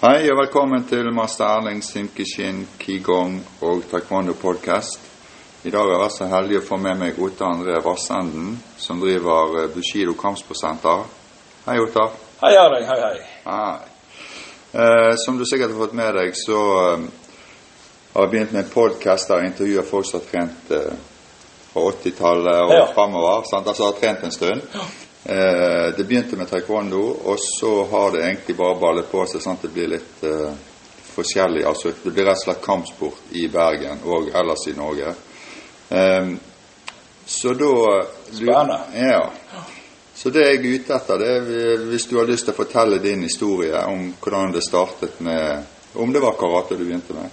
Hei og velkommen til master Erling Simkishin Qigong og Taekwondo podcast. I dag har jeg vært så heldig å få med meg Otta André Vassenden, som driver eh, Bushido kampsportsenter. Hei, Otta. Hei, Erling. Hei, hei. Hei. Eh, som du sikkert har fått med deg, så eh, har jeg begynt med der jeg intervjuer folk som har trent eh, fra 80-tallet og Ja. framover. Sant? Altså har trent en stund. Eh, det begynte med taekwondo, og så har det egentlig bare ballet på seg sånn at det blir litt eh, forskjellig. Altså, det blir rett og slett kampsport i Bergen og ellers i Norge. Eh, så da Spennende. Ja. Så det jeg er ute etter, det er hvis du har lyst til å fortelle din historie om hvordan det startet med Om det var karate du begynte med?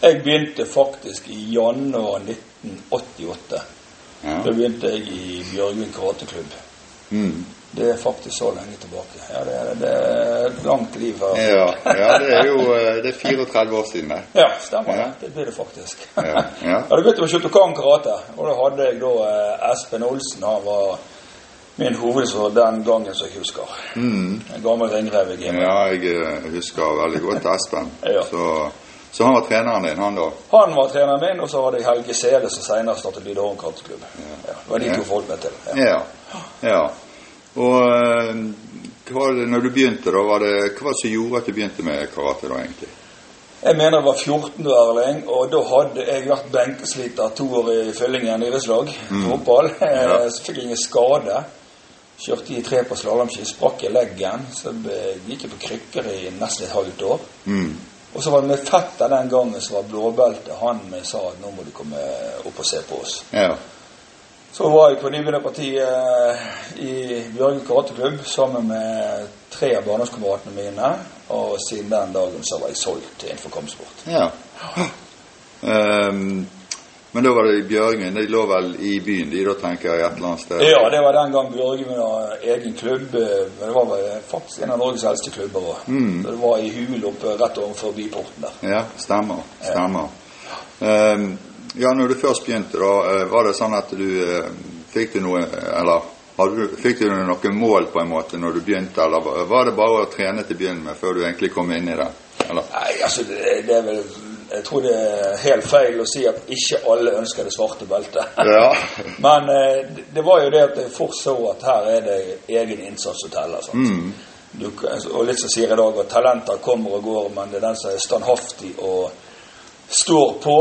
Jeg begynte faktisk i januar 1988. Ja. Da begynte jeg i Bjørgvin karateklubb. Mm. Det er faktisk så lenge tilbake. Ja, det, er, det er et langt liv her. Ja, ja, det er jo eh, det er 34 år siden, det. Ja, stemmer Ja. det. Det blir det faktisk. Ja, ja. Jeg hadde begynt med Shotokan karate, og da hadde jeg da eh, Espen Olsen. Han var min hovedsvar den gangen som jeg husker. Mm. En gammel ringrev i gamet. Ja, jeg eh, husker veldig godt Espen. Ja. Så, så han var treneren din, han da? Han var treneren min, og så hadde jeg Helge Sele, som senere startet Lydehorn karateklubb. Ja, det var de Ja. to folk med til. Ja. Ja. Og eh, hva var det, når du begynte, da, var det, hva var det som gjorde at du begynte med karate da, egentlig? Jeg mener jeg var 14 år, Erling, og da hadde jeg vært benkesliter to år i Fyllingen idrettslag. Fotball. Ja. Eh, Så fikk jeg ingen skade. Kjørte i tre på slalåmski, sprakk i leggen. Så gikk jeg på krykker i nesten et halvt år. Mm. Og så var det min fetter den gangen som var blåbelte. Han sa at nå må du komme opp og se på oss. Ja. Så var jeg på nybegynnerpartiet eh, i Bjørgen karateklubb sammen med tre av barndomskameratene mine. Og siden den dagen så var jeg solgt innenfor kampsport. ja. Um, men da var det i Bjørgen. De lå vel i byen, de da, tenker jeg, et eller annet sted? Ja, det var den gang Bjørgvin hadde egen klubb. eh, Men det var vel faktisk en av Norges eldste klubber. Mm. Det var i Hul oppe rett overfor byporten der. Ja, stemmer. Stemmer. Ehm, ja, når du først begynte, da, eh, var det sånn at du eh, Fikk du noe Eller du, fikk du noe mål på en måte når du begynte, eller var- det bare å trene til å begynne med før du egentlig kom inn i det? Eller? Nei, altså, det, det er vel Jeg tror det er helt feil å si at ikke alle ønsker det svarte beltet. Ja. Men eh, det- det var jo det at jeg fort så at her er det egen innsats som teller. Mm. Du, og litt som sier i dag at talenter kommer og går, men det er den som er standhaftig og står på,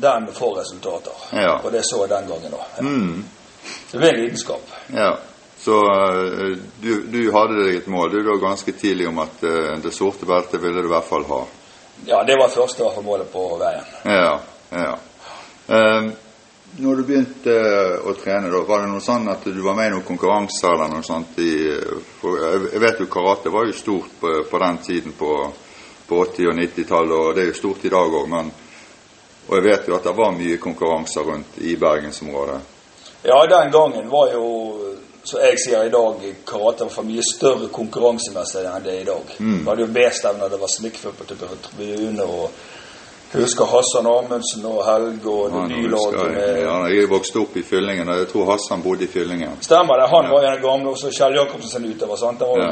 den får resultater. Ja. Og det så jeg den gangen òg. Ja. Mm. Så det ble en lidenskap. Ja. Så eh, du, du hadde deg et mål du da ganske tidlig om at uh, det sorte beltet ville du i hvert fall ha. Ja, det var første hvert fall målet på veien. Ja. ja. Um, når du begynte å trene, da, var det noe sånn at du var med i noen konkurranser eller noe sånt? I, for jeg vet jo karate var jo stort på, på den tiden på, på 80- og 90-tallet, og det er jo stort i dag òg, men Og jeg vet jo at det var mye konkurranser rundt i bergensområdet. Ja, den gangen var jo, som jeg sier i dag, karate var for mye større konkurransemessig enn det er i dag. Mm. Vi hadde jo B-stevner, det var smikkfør på tribunen. jeg husker Hassan Amundsen og Helge og det Han nye laget jeg. med Ja, jeg vokst opp i Fyllingen, og jeg tror Hassan bodde i Fyllingen. Stemmer det. Han Ja. var den gamle også Kjell Jacobsen sin utøver. sant? Han var Ja.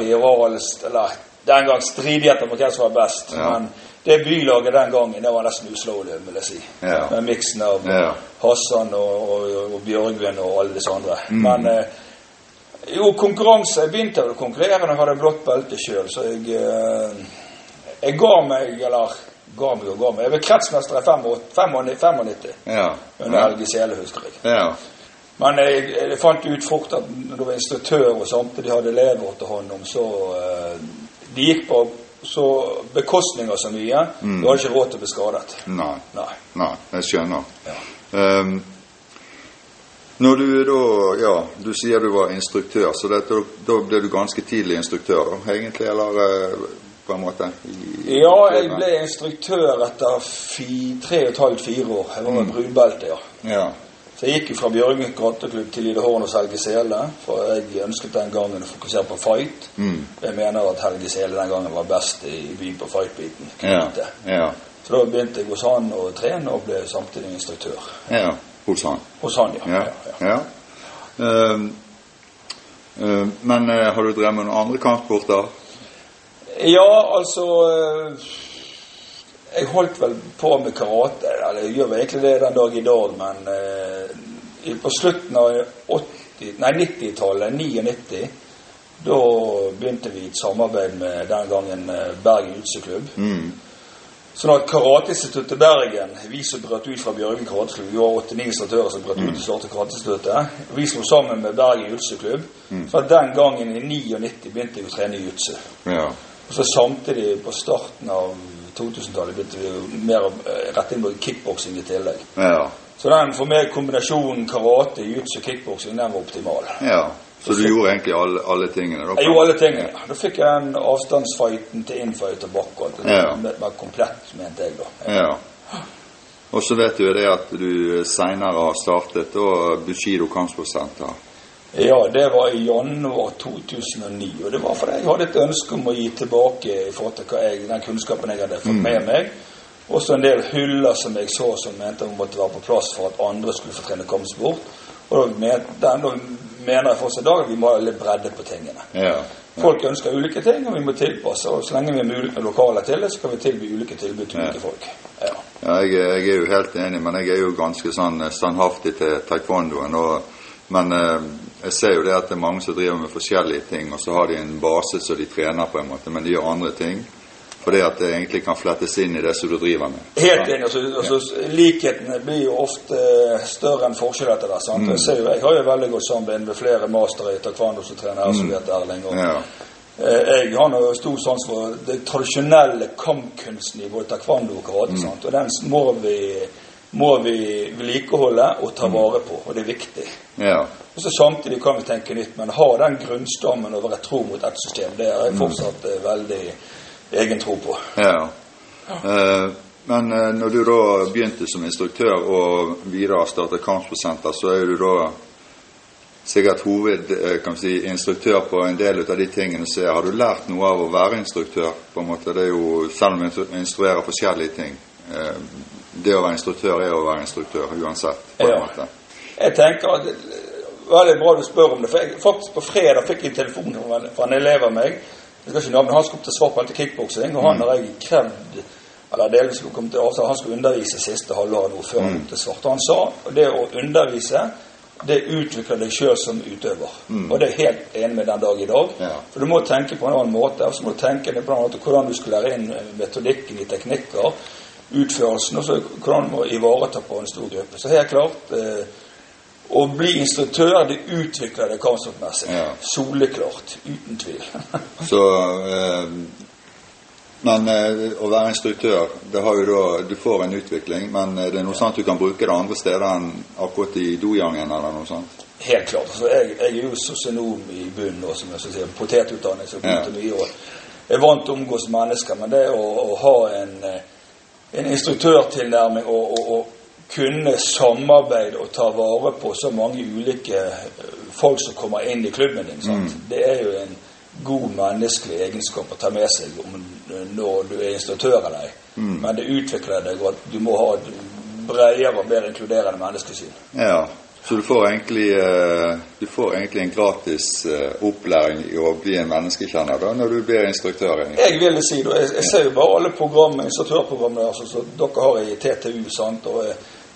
eller den gang stridigheter om hvem som var best. Ja. Men det bylaget den gangen, det var nesten uslåelig, vil jeg si. Ja. Med miksen av Ja. Hassan og, og, og Bjørgvin og alle disse andre. Mm. Men eh, jo, konkurranse Jeg begynte å konkurrere da jeg hadde blått belte sjøl, så jeg eh, Jeg ga meg, eller ga meg og ga meg. Jeg ble kretsmester i 95 Ja. under Helge Sele, husker jeg. Ja. Men jeg, jeg fant ut fort at når du var instruktør og samtidig hadde elever til hånd om, så eh, De gikk på så bekostninger så mye. Mm. Du har ikke råd til å bli skadet. Nei. Nei. Nei, jeg skjønner. Ja. Um, når du da Ja, du sier du var instruktør, så det, da, da ble du ganske tidlig instruktør, da, egentlig? Eller eh, på en måte? I, Ja, jeg ble instruktør etter fi, tre og et halvt, fire år. Jeg var med Mm. brunbelte, ja. Ja. Så jeg gikk jo fra Bjørgen karateklubb til Lydehorn hos Helge Sele, for jeg ønsket den gangen å fokusere på fight. Mm. Jeg mener at Helge Sele den gangen var best i byen på fight-biten. Ja. Ja. Så da begynte jeg hos han å trene, og ble samtidig instruktør. ja. Hos han. Hos han, ja. Ja. Ehm, ehm, men uh, har du drevet med noen andre kampsporter? Ja, altså eh, Jeg holdt vel på med karate. Eller jeg gjør vel egentlig det den dag i dag, men eh, på slutten av 80 nei, 90-tallet, 99, da begynte vi et samarbeid med den gangen eh, Bergen Utseklubb. Mm. Sånn at Karateinstituttet Bergen, vi som brøt ut fra Bjørgen karateklubb, vi var åtte-ni instruktører som brøt ut og startet Karateinstituttet, vi slo sammen med Bergen Jutseklubb. Mm. Så den gangen i 99 begynte vi å trene jutsu. Ja. Og så samtidig på starten av 2000-tallet begynte vi mer å eh, rette inn mot kickboksing i tillegg. Ja. Så den for meg kombinasjonen karate, jutsu og kickboksing, den var optimal. ja. Så du gjorde egentlig alle, alle tingene? Da, Jeg gjorde alle tingene. Da fikk jeg den avstandsfighten til infight og bakkant. Det Ja. var komplett, mente jeg da. Ja. Og så vet du det at du seinere har startet da Bushido kampsportsenter. Ja, det var i januar 2009. Og det var fordi jeg hadde et ønske om å gi tilbake i forhold til jeg, den kunnskapen jeg hadde fått med meg. Også en del hyller som jeg så som mente måtte være på plass for at andre skulle få trene kampsport. Og da, mener jeg fortsatt i dag at vi må ha litt bredde på tingene. Ja. Folk ønsker ulike ting, og vi må tilpasse. Og så lenge vi er mulig med lokale til det, så kan vi tilby ulike tilbud til ulike folk. Ja. Ja, jeg, jeg er jo helt enig, men jeg er jo ganske sånn standhaftig til taekwondoen. Og, men eh, jeg ser jo det at det er mange som driver med forskjellige ting, og så har de en base som de trener på en måte, men de gjør andre ting. Fordi at det egentlig kan flettes inn i det som du driver med. Helt enig. Altså, altså, likhetene blir jo ofte eh, større enn forskjell etter hvert. Mm. Jeg, ser jo, jeg har jo veldig godt samarbeid med flere mastere i taekwondo som trener her, som heter Erling. Og, Ja. eh, jeg har noe stor sans for det tradisjonelle kampkunsten i både taekwondo og karate. sant? Og den må vi, må vi vedlikeholde og ta vare på, og det er viktig. ja. Og så Samtidig kan vi tenke nytt, men ha den grunnstammen og være tro mot ett system, det har jeg fortsatt mm. veldig egen tro på. Ja. Eh, men eh, når du da begynte som instruktør og videre startet kampsportsenter, så er du da sikkert hoved, eh, kan vi si, instruktør på en del av de tingene som er. Har du lært noe av å være instruktør? på en måte? Det er jo, Selv om du instruerer forskjellige ting. eh, Det å være instruktør er å være instruktør uansett. på en Ja. måte. Jeg tenker at er veldig bra du spør om det. For jeg, faktisk på fredag fikk jeg en telefon fra en- elev av meg. Jeg skal ikke navnet, Han skulle opp til svar på dette kickboksing, og han har jeg krevd eller delvis skulle komme til avtale, Han skulle undervise siste halvår nå før han kom til Svart. Og Han sa det å undervise det utvikler deg sjøl som utøver. Og det er helt enig med den dag i dag. Ja. For du må tenke på en annen måte. Og så må du tenke på måte hvordan du skal lære inn metodikken i teknikker, utførelsen, og så hvordan du må ivareta på en stor gruppe. Så helt klart eh, å bli instruktør, det utvikler deg kampsportmessig. Ja. Soleklart. Uten tvil. Så eh, Men eh, å være instruktør, det har jo da Du får en utvikling, men er det noe sånt du kan bruke det andre steder enn akkurat i dojangen eller noe sånt? Helt klart. Altså, jeg, jeg er jo sosionom i bunnen, og som jeg skal si, potetutdanning, så jeg Ja. mye. Og jeg er vant til å omgås mennesker, men det å, å ha en, eh, en instruktørtilnærming og, og, og kunne samarbeide og ta vare på så mange ulike eh, folk som kommer inn i klubben din, sant? det er jo en god menneskelig egenskap å ta med seg om, når du er instruktør eller Mm. Men det utvikler deg, og du må ha et bredere og mer inkluderende menneskesyn. Ja. Så du får egentlig, eh, du får egentlig en gratis eh, opplæring i å bli en menneskekjenner da, når du blir instruktør? egentlig. Jeg vil si det. Jeg, jeg ser jo bare alle instruktørprogrammene altså, som dere har i TTU, sant, og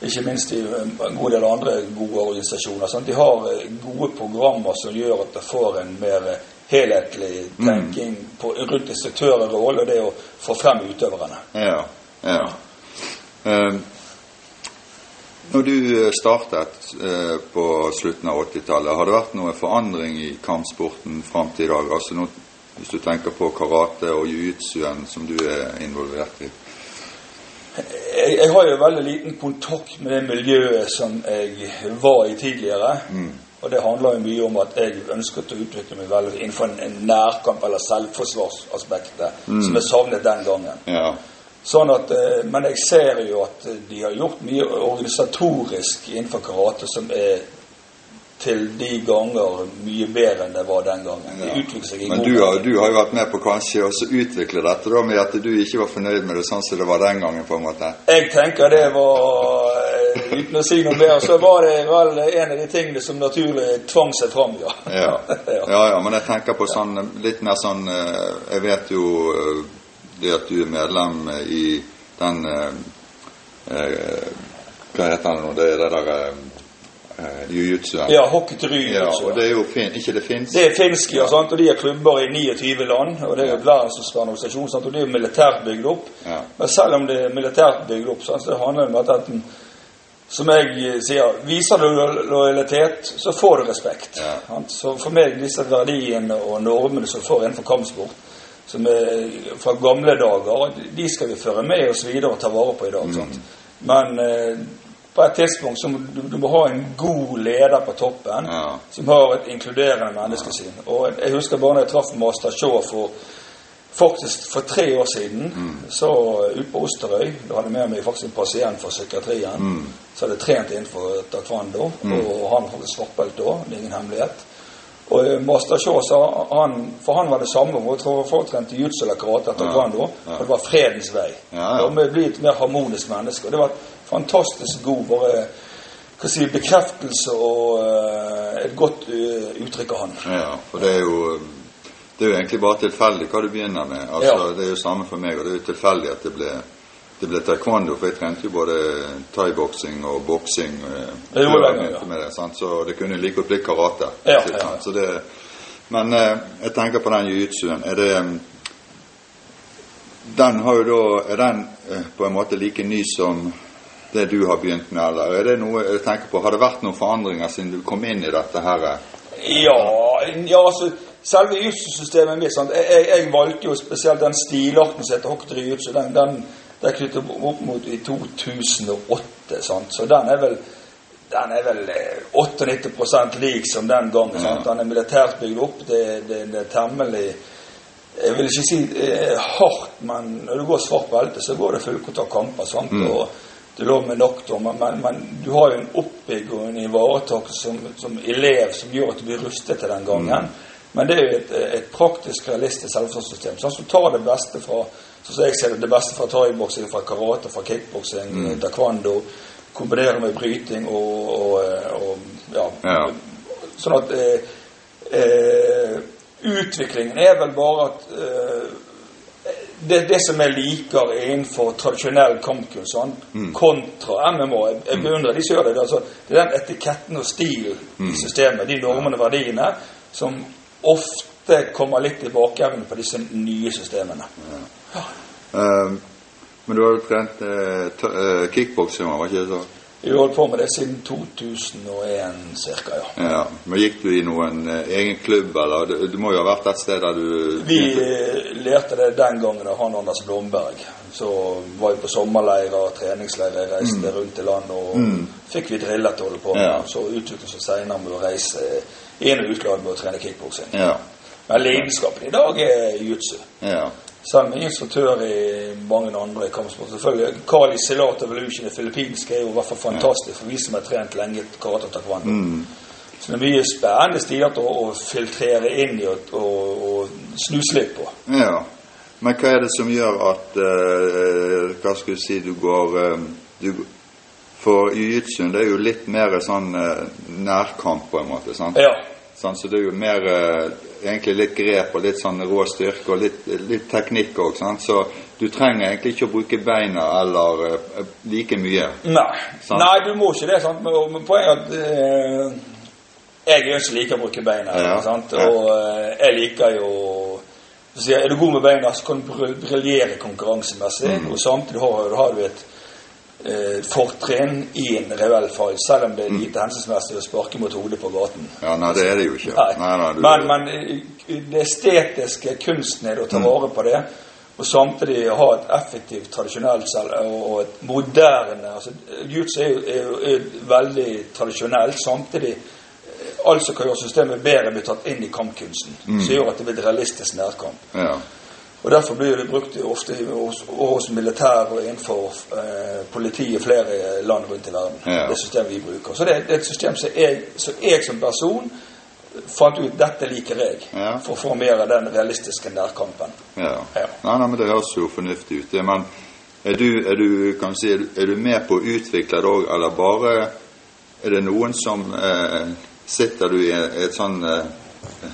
ikke minst i en god del andre gode organisasjoner. Sant? De har eh, gode programmer som gjør at det får en mer helhetlig tenking på, rundt instruktørrollen og det å få frem utøverne. Ja. ja. Um, når du eh, startet uh, på slutten av 80-tallet, har det vært noe forandring i kampsporten fram til i dag? Altså nå, hvis du tenker på karate og jiu-jitsuen som du er involvert i? Jeg, jeg har jo veldig liten kontakt med det miljøet som jeg var i tidligere. Og det handler jo mye om at jeg ønsket å utvikle meg veldig innenfor en, en nærkamp eller selvforsvarsaspektet, som jeg savnet den gangen. Ja. Sånn at, eh, men jeg ser jo at eh, de har gjort mye organisatorisk innenfor karate som er til de ganger mye bedre enn det var den gangen. I Men du har, du har jo vært med på kanskje også å utvikle dette da, med at du ikke var fornøyd med det sånn som det var den gangen, på en måte? Jeg tenker det var eh, uten å si noe mer, så var det vel en av de tingene som naturlig tvang seg fram, ja. Ja. ja, ja, men jeg tenker på sånn litt mer sånn eh, Jeg vet jo eh, det at du er medlem i den Hva heter det nå? Det er det der eh, jiu-jitsu. Ja, hockey til ry. Ja, og det er jo fin, ikke det finsk? Det er finsk, ja, sant? og de har klubber i 29 land. og Det er jo et verdensomspennende organisasjon, sant? og det er jo militært bygd opp. Ja. Men selv om det er militært bygd opp, sant? så det handler om at en, som jeg eh, sier, viser du lojalitet, så får du respekt. Ja. Så for meg, disse verdiene og normene som du får innenfor kampsport, som er fra gamle dager, de skal vi føre med oss videre og ta vare på i dag. Sant? Men eh, på et tidspunkt så må du, du må ha en god leder på toppen Ja. som har et inkluderende menneskesyn. Og jeg husker bare når jeg traff Master Shaw for faktisk for tre år siden, så ute på Osterøy Da hadde jeg med meg faktisk en pasient fra psykiatrien som hadde jeg trent innenfor taekwondo, og han hadde svartbelte da, det er ingen hemmelighet. Og eh, Master Shaw sa han, For han var det samme. Hun å fortrente jiu-jitsu eller karate eller taekwondo. Ja. Og det var fredens vei. Ja, ja. Og vi bli et mer harmonisk menneske. Og det var fantastisk god bare hva si, bekreftelse og uh, et godt uh, uttrykk av han. Ja, for det er jo det er jo egentlig bare tilfeldig hva du begynner med. Altså, Ja. Det er jo samme for meg, og det er jo tilfeldig at det ble, det ble taekwondo, for jeg trente jo både thaiboksing og boksing eh, Det gjorde jeg jeg, ja. med det, sant? så det kunne like godt bli karate. Ja, ikke ja. Så det, men eh, jeg tenker på den jiu-jitsuen. Er det Den har jo da Er den eh, på en måte like ny som det du har begynt med, eller er det noe jeg tenker på, har det vært noen forandringer siden du kom inn i dette her? eh? Ja, ja altså Selve jutsu-systemet mitt sant? Jeg, jeg, valgte jo spesielt den stilarten som heter hockey jutsu. Den, den, den knyttet opp mot i 2008. Sant? Så den er vel den er vel eh, 98 lik som den gangen. Sant? Den er militært bygd opp. Det, det, det er temmelig Jeg vil ikke si eh, hardt, men når du går svart belte, så går det fullkontaktkamper. Sant? Og du lå med doktor, men, men, men du har jo en oppbygg og en ivaretakelse som, som elev som gjør at du blir rustet til den gangen. Men det er jo et, et praktisk, realistisk selvforsvarssystem. Sånn som tar det beste fra sånn som jeg ser det, det beste fra thaiboksing, fra karate, fra kickboksing, taekwondo, kombinerer med bryting og, og, og ja. Ja. Sånn at eh, eh, utviklingen er vel bare at eh, det, det som jeg liker innenfor tradisjonell kampkunst, sånn, kontra MMO Jeg, jeg beundrer de som gjør det. Altså, det er den etiketten og stilen i systemet, de normene og verdiene, som ofte kommer litt i bakevnen på disse nye systemene. Eh, men du har jo trent uh, eh, kickboksing, var ikke det så? Vi har holdt på med det siden 2001 ca. Ja. Ja. Men gikk du i noen eh, egen klubb, eller? Du, du må jo ha vært et sted der du Vi eh, lærte det den gangen av han Anders Blomberg. Så var vi på sommerleirer, treningsleirer, reiste rundt i landet og fikk vi drillet til å holde på med. Ja. Så utviklet vi senere med å reise inn og utland med å trene kickboksing. Ja. Men lidenskapen i dag er jutsu. Ja. Selv med instruktør i mange andre kampsport. Selvfølgelig, Kali Silat Evolution, det filippinske, er jo i hvert fall fantastisk for vi som har trent lenge karate og taekwondo. Så det er mye spennende stier å, å filtrere inn i og, og, og snuse litt på. ja. Men hva er det som gjør at uh, Hva skal du si Du går eh, du, For jiu-jitsuen det er jo litt mer sånn uh, nærkamp, på en måte. sant? Ja. Sånn, så det er jo mer eh, egentlig litt grep og litt sånn rå styrke og litt, litt teknikk òg. Så du trenger egentlig ikke å bruke beina eller eh, like mye. Nei. Sånn. Nei, du må ikke det. sant? Men, poenget er at eh, jeg ikke liker å bruke beina. Ja. Sant? Ja. Og eh, jeg liker jo så Er du god med beina, så kan du briljere konkurransemessig. Mm. Og samtidig har, har du et eh, fortrinn i en reell fall, selv om det Mm. er lite hensiktsmessig å sparke mot hodet på gaten. Ja, nei, det er det jo ikke. Nei. Nei, nei, du, men, men eh, det estetiske kunsten er å ta vare på det, og samtidig ha et effektivt tradisjonelt selv, og et moderne altså, Jutsu er, jo- er, er veldig tradisjonelt, samtidig eh, Alt som kan gjøre systemet bedre, blir tatt inn i kampkunsten, som gjør at det blir et realistisk nærkamp. Ja. Og Derfor blir det brukt ofte hos, hos militær og innenfor eh, politiet i flere land rundt i verden. Ja. Det systemet vi bruker. Så det, det er et system som jeg, som jeg som person fant ut dette liker jeg, Ja. for å få mer av den realistiske nærkampen. Ja. Ja. Nei, nei, men det høres jo fornuftig ut. Men Er du, er du, kan si, er du, med på å utvikle det òg, eller bare er det noen som eh, Sitter du i et sånn eh,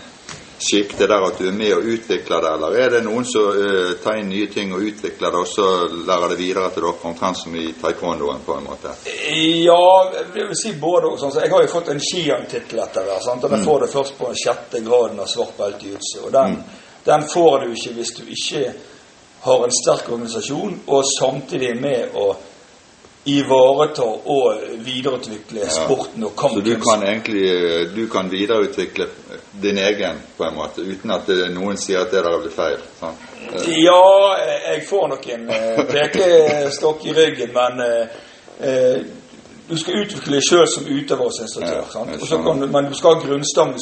sjikte der at du er med og utvikler det, eller er det noen som uh, tar inn nye ting og utvikler det, og så lærer det videre til dere, omtrent som i taekwondoen, på en måte? Ja, jeg vil si både og. Sånn. Så jeg har jo fått en Skian-tittel etter hvert. sant? Og den får du først på den sjette graden av svart belte i jutsu. Og den, den får du ikke hvis du ikke har en sterk organisasjon, og samtidig er med å ivareta og videreutvikle sporten og kampen. Så du kan egentlig eh, du kan videreutvikle din egen, på en måte, uten at det, noen sier at det der blir feil? sant? Eh, Ja, jeg får nok en eh, pekestokk i ryggen, men eh, eh, du skal utvikle deg sjøl som utøver og instruktør. Ja, kan men du skal ha grunnstammen,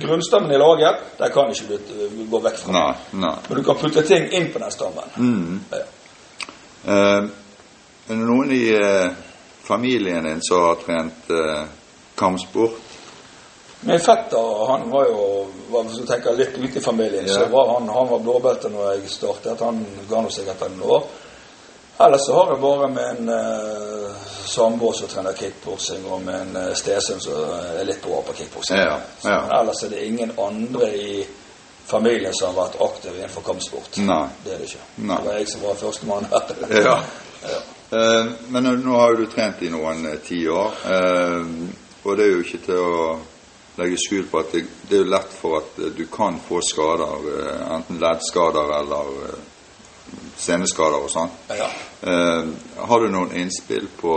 grunnstammen i laget. Der kan ikke du eh, gå vekk fra. Nei. nei. Men du kan putte ting inn på den stammen. Mm. Ja. Eh, er det noen i eh, familien din som har trent eh, kampsport? Min fetter han var jo var, Hvis du tenker litt ute i familien, Ja. så var han, han var blåbelte når jeg startet. Han ga nå seg etter noen år. Ellers så har jeg bare med en uh, samboer som trener kickboksing, og med en uh, stesønn som er litt bra på kickboksing. Ja, ja. Men ellers er det ingen andre i familien som har vært aktiv innenfor kampsport. Nei. Det er det ikke. Nei. Det var jeg som var førstemann her. Ja. Ja. Eh, men nå- har jo du trent i noen eh, tiår, eh, og det er jo ikke til å legge skjul på at det, det er jo lett for at du kan få skader, enten leddskader eller seneskader og sånn. Ja. Har du noen innspill på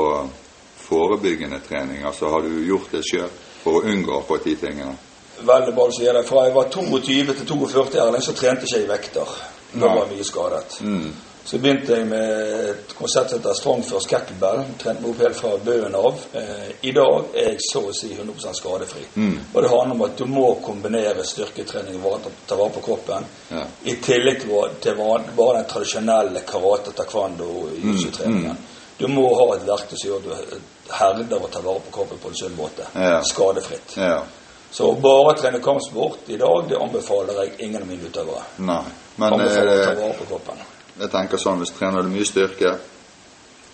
forebyggende trening? Altså har du gjort det sjøl for å unngå akkurat de tingene? Veldig bra du sier det. Fra jeg var 22 til 42 år, så trente ikke jeg i vekter. Da var jeg mye skadet. Mm. Så begynte jeg med et konsept som heter Strong First Kettlebell. Trente meg opp helt fra bøen av. Eh, I dag er jeg så å si 100 skadefri. Mm. Og det handler om at du må kombinere styrketrening og ta vare på kroppen. Ja. I tillegg til, bare den tradisjonelle karate, taekwondo og jiu-jitsu-treningen. Du må ha et verktøy som gjør at du herder og tar vare på kroppen på en sunn måte. Ja. Skadefritt. Ja. Så bare trene kampsport i dag, det anbefaler jeg ingen av mine utøvere. Nei. Men Anbefaler å ta eh, vare på kroppen. Jeg tenker sånn, hvis du trener mye styrke,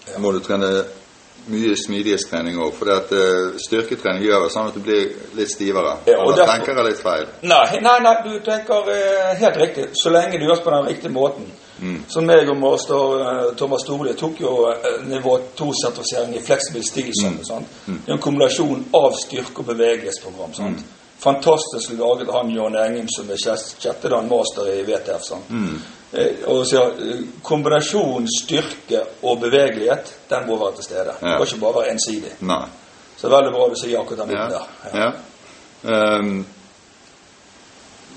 Ja. må du trene mye smidighetstrening òg. For at, eh, styrketrening gjør det sånn at du blir litt stivere. Ja, og derfor- tenker jeg litt feil? Nei, nei, nei, du tenker uh, helt riktig. Så lenge du gjør det på den riktige måten. Mm. Som meg og master eh, Thomas Storli tok jo nivå 2-sertifisering i fleksibel stil. Sånn, sant? Det er en kombinasjon av styrke- og bevegelighetsprogram. Sant? Fantastisk laget han John Engum, som er sjette- sjettedan master i VTF. Sant? Mm. Eh, og så, eh, Kombinasjonen styrke og bevegelighet, den må være til stede. Det Ja. må ikke bare være ensidig. Nei. Så det er veldig bra du sier akkurat den Ja. biten der. ja. Ehm,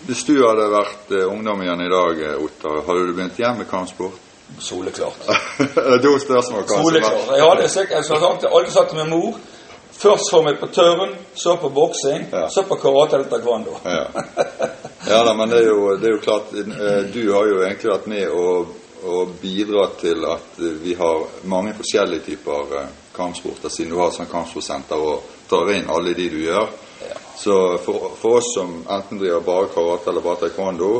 hvis du hadde vært uh, ungdom igjen i dag, Ottar, hadde du begynt igjen med kampsport? Soleklart. det to spørsmål, kanskje. Soleklart. Jeg hadde sikkert, alltid sagt til min mor Først få meg på tørn, så på boksing, Ja. så på karate eller taekwondo. Ja. da, men det er, jo, det er jo klart eh, Du har jo egentlig vært med og, og bidratt til at vi har mange forskjellige typer eh, kampsporter, siden du har sånn kampsportsenter og tar inn alle de du gjør. Ja. Så for, for oss som enten driver bare karate eller bare taekwondo,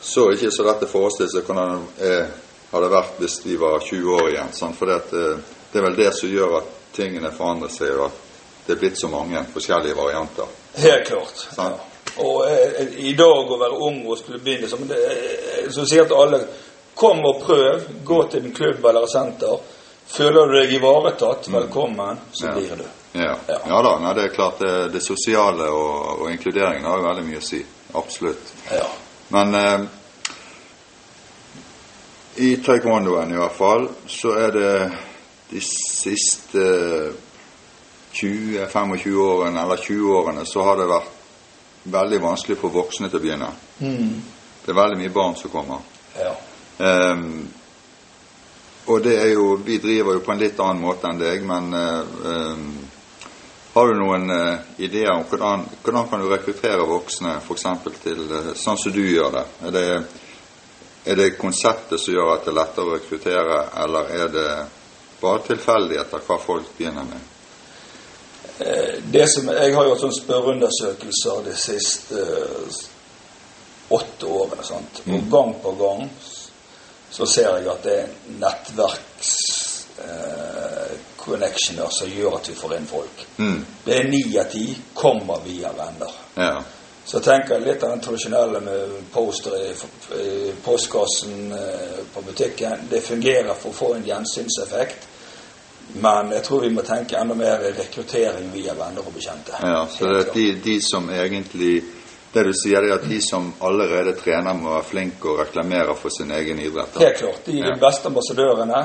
så er det ikke så lett å forestille seg hvordan det eh, hadde vært hvis vi var 20 år igjen. Sant? For det, det er vel det som gjør at tingene forandrer seg, og at det er blitt så mange forskjellige varianter. Helt klart. Sant. Og eh, i dag å være ung og skulle begynne som det, eh, Så sier til alle Kom og prøv. Gå til en klubb eller et senter. Føler du deg ivaretatt, velkommen, så Mm. Blir du. Ja, Ja. ja da, nei, det er klart det, det sosiale og, og inkluderingen har jo veldig mye å si. Absolutt. Ja. Men eh, i taekwondoen i hvert fall, så er det de siste 20-25 årene, eller 20 årene, så har det vært veldig vanskelig for voksne til å begynne. Mm. Det er veldig mye barn som kommer. ja. Um, og det er jo Vi driver jo på en litt annen måte enn deg, men ehm, har du noen uh, ideer om hvordan, hvordan kan du rekruttere voksne f.eks. til uh, sånn som du gjør det? Er, det? er det konseptet som gjør at det er lettere å rekruttere, eller er det bare tilfeldigheter hva folk begynner med? Eh, Det som, jeg har gjort sånne spørreundersøkelser de siste eh, åtte årene. Sant? Og gang på gang så ser jeg at det er nettverks eh, connectioner som gjør at vi får inn folk. Mm. Det er ni av ti kommer via venner. Ja. Så jeg tenker litt av den tradisjonelle med poster i, i postkassen eh, på butikken. Det fungerer for å få en gjensynseffekt. Men jeg tror vi må tenke enda mer rekruttering via venner og bekjente. ja. Så det er de, de som egentlig Det du sier, er at de som allerede trener, må være flinke og reklamere for sin egen idrett. Helt klart. De er Ja. de beste ambassadørene.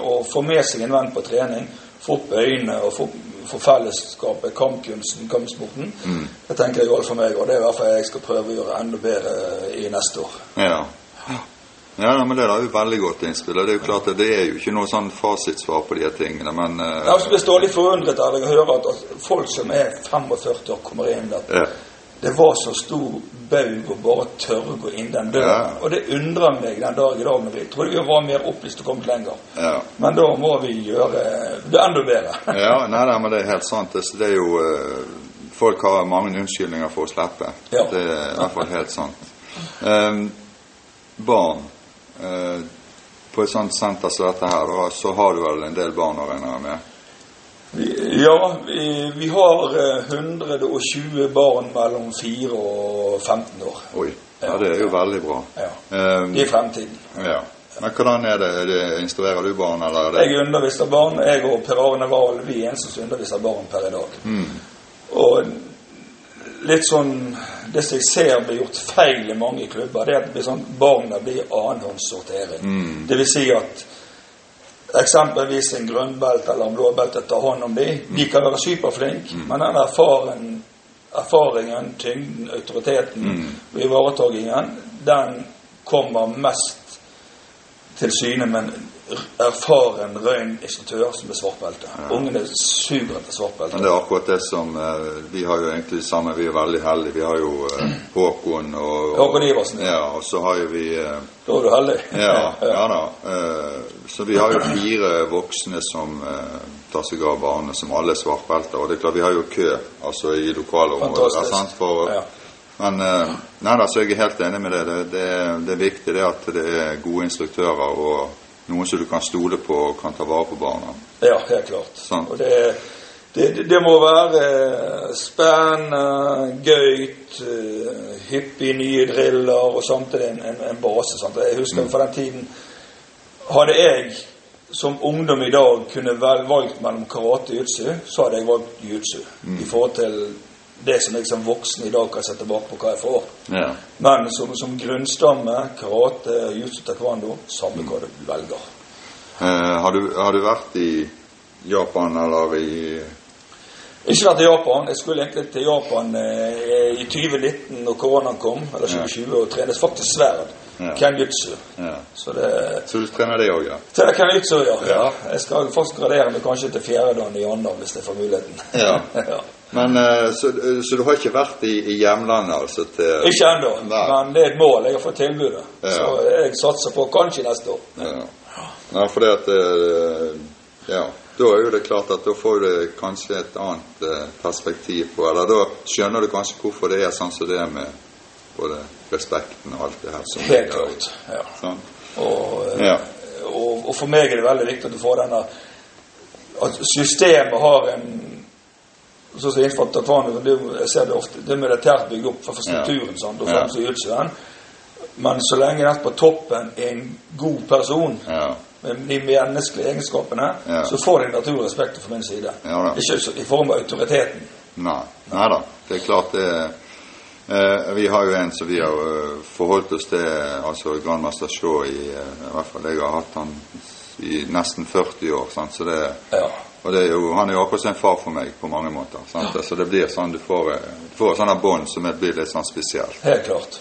Og få med seg en venn på trening. Få opp øynene og få, få fellesskapet, kampkunsten, kampsporten. Det tenker jeg alt for meg, og det er i hvert fall jeg skal prøve å gjøre enda bedre i neste år. Ja. Ja, men Det er jo veldig godt innspill. og Det er jo klart at det er jo ikke noe sånn fasitsvar på de tingene, men uh, Jeg blir stålig forundret av å høre at, at folk som er 45 år, kommer inn at ja. det var så stor baug å bare tørre å gå inn den døren. Ja. Og det undrer meg den dag i dag. vi Jeg trodde vi var mer opplyst og kommet lenger. ja. Men da må vi gjøre det enda bedre. ja nei, nei, men det er helt sant. Det, det er jo uh, Folk har mange unnskyldninger for å slippe. Det er i hvert fall helt sant. Um, barn. Eh, på et sånt senter som dette her, da, så har du vel en del barn å regne med? Ja, vi, vi har eh, 120 barn mellom 4 og 15 år. Oi. Ja, det er jo veldig bra. Ja. Um, Det er fremtiden. ja. Men hvordan er det? Er det? Instruerer du barn, eller er det Jeg underviser barn. Jeg og Per Arne Wahl vi er eneste som underviser barn per i dag. Mm. Og litt sånn Det som jeg ser blir gjort feil i mange klubber, det er at det blir sånn, barna blir annenhåndssortering. Mm. Det vil si at eksempelvis en grønnbelte eller en blåbelte tar hånd om de. De kan være superflinke, Mm. men den erfaren, erfaringen, tyngden, autoriteten Mm. og ivaretakingen, den kommer mest til syne med en erfaren, røyn instruktør som er svartbelte. Ungene suger etter svartbelte. Men det er akkurat det som eh, Vi har jo egentlig det samme. Vi er veldig heldige. Vi har jo eh, Håkon og, Håkon Iversen, ja. Ja, og så har jo vi eh, Da er du heldig. Ja, ja da. Eh, Så vi har jo fire voksne som tar seg av barna, som alle er svartbelter. Og det er klart, vi har jo kø altså i sant, For, Ja. Men nei da, så jeg er helt enig med det. Det, det, det er viktig det at det er gode instruktører og noen som du kan stole på og kan ta vare på barna. Ja, helt klart. Sånn. Og det, det, det- må være spennende, gøyt, eh, hyppig nye driller og samtidig en, en, en base. Sant? Jeg husker fra den tiden Hadde jeg som ungdom i dag kunne valgt mellom karate og jutsu, så hadde jeg valgt jutsu. I forhold til det som jeg som voksen i dag kan se tilbake på hva jeg får. Ja. Men som, som grunnstamme, karate, jutsu, taekwondo, samme hva du velger. Eh, har, du, har du vært i Japan eller i Ikke vært i Japan. Jeg skulle egentlig til Japan eh, i 2019 når koronaen kom, eller 2020, og trenes faktisk sverd. Ja. Kenjutsu. ja. Så det Så du trener det òg, ja? Til kenjutsu, ja. Ja. ja. Jeg skal faktisk gradere meg kanskje til fjerdedagen i januar, hvis jeg får muligheten. Ja. Men eh, så, så du har ikke vært i, i hjemlandet, altså? til... Ikke ennå, men det er et mål. Jeg har fått tilbudet. Ja. Så jeg satser på kanskje neste år. Ja. ja, for det at eh, Ja, da er jo det klart at da får du kanskje et annet eh, perspektiv på Eller da skjønner du kanskje hvorfor det er sånn som det er med både respekten og alt det her. som Helt klart. Ja. Sånn. Og, eh, Ja. og, og for meg er det veldig viktig at du får denne At systemet har en Sånn så taekwondo, det, jeg ser det ofte, det er militært bygd opp for strukturen. sånn, og Ja. fremst i. Men så lenge den på toppen er en god person Ja. med de menneskelige egenskapene, Ja. så får de naturlig respekt fra min side. Ja da. Ikke i form av autoriteten. Nei. Nei da. Det er klart det eh, Vi har jo en som vi har eh, forholdt oss til, altså grandmester Shaw i eh, I hvert fall jeg har hatt han i nesten 40 år. Sant? Så det Ja. Og det er jo, han er jo akkurat som en far for meg på mange måter. Sant? Så det blir sånn, du får, eh, du får sånne bånd som blir litt sånn spesielt. Helt klart.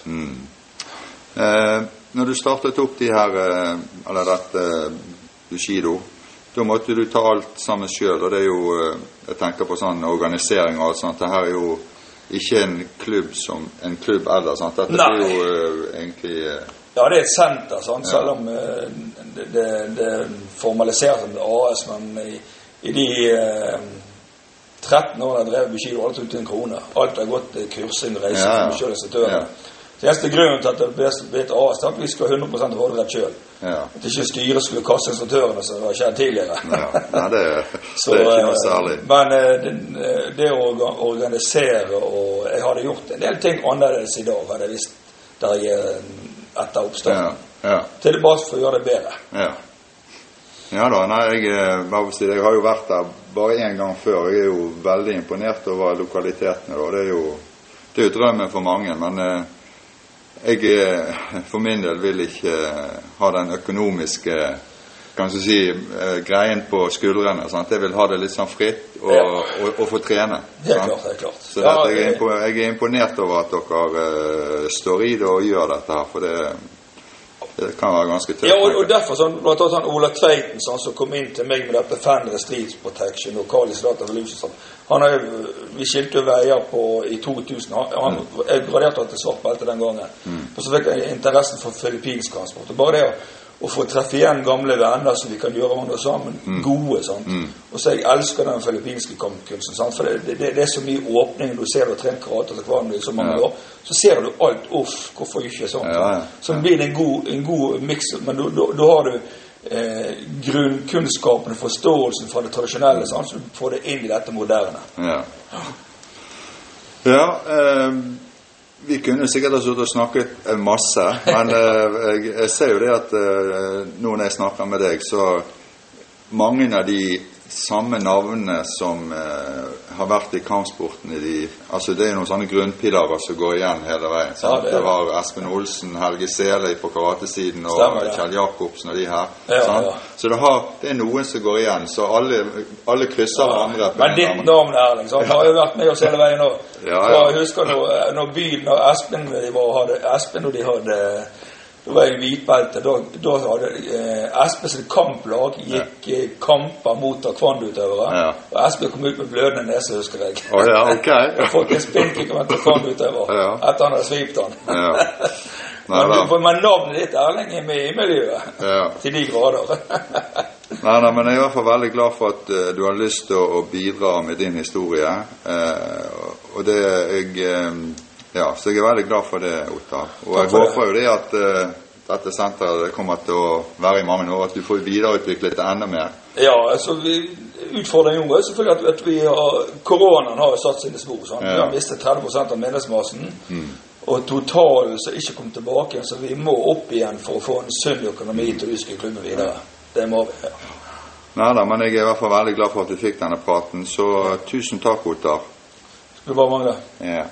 Eh, når du startet opp de her, eh, eller dette Bushido, da måtte du ta alt sammen sjøl. Og det er jo eh, Jeg tenker på sånn organisering og alt sånt. Det her er jo ikke en klubb som en klubb ellers. Sant? Dette Nei. er jo eh, egentlig eh, Ja, det er et senter, sant? Ja. selv om uh, det, det, det er formalisert som det er AS. Men i, i de eh, 13 årene jeg drev Bushido, alt uten en krone. Alt har gått til kursing, reise, Ja, ja. Ja. Det eneste grunnen til at AS, er at vi skulle ha 100 råderett sjøl. Ja. At ikke styret skulle kaste instruktørene, som har skjedd tidligere. ja. Nei, det, Så, det er ikke noe eh, særlig. Men eh, det, det å organisere og Jeg hadde gjort en del ting annerledes i dag, hadde jeg visst der jeg er etter Ja. Ja. Til det bare for å gjøre det bedre. Ja. Ja da, nei, jeg, eh, si jeg har jo vært der bare én gang før. Jeg er jo veldig imponert over lokalitetene. Da. Det er jo det er jo drømmen for mange. Men eh, jeg eh, for min del vil ikke ha den økonomiske kan du si, greien på skuldrene. Sant? Jeg vil ha det litt sånn fritt og, Ja. og, og få trene. Helt sant? klart. helt klart. Så Ja, dette, jeg, er det- jeg er imponert over at dere står i det og gjør dette her. For det, det kan være ganske tøft. Ja, og, og derfor sånn, blant annet sånn Ola Tveiten sånn, som kom inn til meg med dette Fender Street Protection og Kali Evolution sånn. Han jo, Vi skilte jo veier på i 2000. Han, han, jeg graderte til svart belte den gangen. Og så fikk jeg interessen for filippinsk transport. Og bare det å, å få treffe igjen gamle venner som vi kan gjøre hverandre sammen, gode. sant? Og så Jeg elsker den filippinske kampkunsten. sant? For det, det, det er så mye åpning. Du ser du har trent karate til hverandre i så mange Ja. år. Så ser du alt. Uff, hvorfor ikke sånn? Ja, ja. Så blir det en god, en god miks. Men da- har du eh, grunnkunnskapen, forståelsen fra det tradisjonelle, sant? så du får det inn i dette moderne. Ja. Ja, eh, vi kunne sikkert ha sittet og snakket eh, masse, men eh, jeg, ser jo det at eh, nå når jeg snakker med deg, så mange av de samme navnene som eh, har vært i kampsporten i de Altså det er noen sånne grunnpilarer som går igjen hele veien. Ja, det er det var Espen Olsen, Helge Sele på karatesiden og Stemmer, ja. Kjell Jacobsen og de her. Ja. Så det, har, det er noen som går igjen. Så alle, alle krysser hverandre. Men ditt navn, Erling, sant? har jo vært med oss hele veien nå. Jeg husker når, når byen og Espen de var, hadde, Espen og de hadde Da var jeg i hvitbelte. Da, da hadde eh, Espen sitt kamplag gikk eh, kamper mot taekwondo-utøvere. Ja. Og Espen kom ut med blødende nese, husker jeg. Å ja, ok. Jeg er av en taekwondo-utøver Ja. etter han hadde svipt han. Ja. Nei, Men, du- men navnet ditt, Erling, er med i miljøet. Ja. Til de grader. Nei, nei, men jeg er i hvert fall veldig glad for at uh, du har lyst til å, å bidra med din historie. Uh, og det jeg eh, Ja, så jeg er veldig glad for det, Ottar. Og jeg håper jo det at uh, dette senteret kommer til å være i mange år, at du får videreutviklet det enda mer. Ja, altså vi, Utfordringen er selvfølgelig at, at vi har, koronaen har jo satt sine spor. Sant? Vi har mistet 30 av minnesmassen. Og totalen som ikke kom tilbake, igjen, så vi må opp igjen for å få en sunn økonomi til utvikle klubben videre. Det må vi. Ja. Nei da, men jeg er i hvert fall veldig glad for at vi fikk denne praten, så tusen takk, Ottar. Skulle bare mangle. Ja.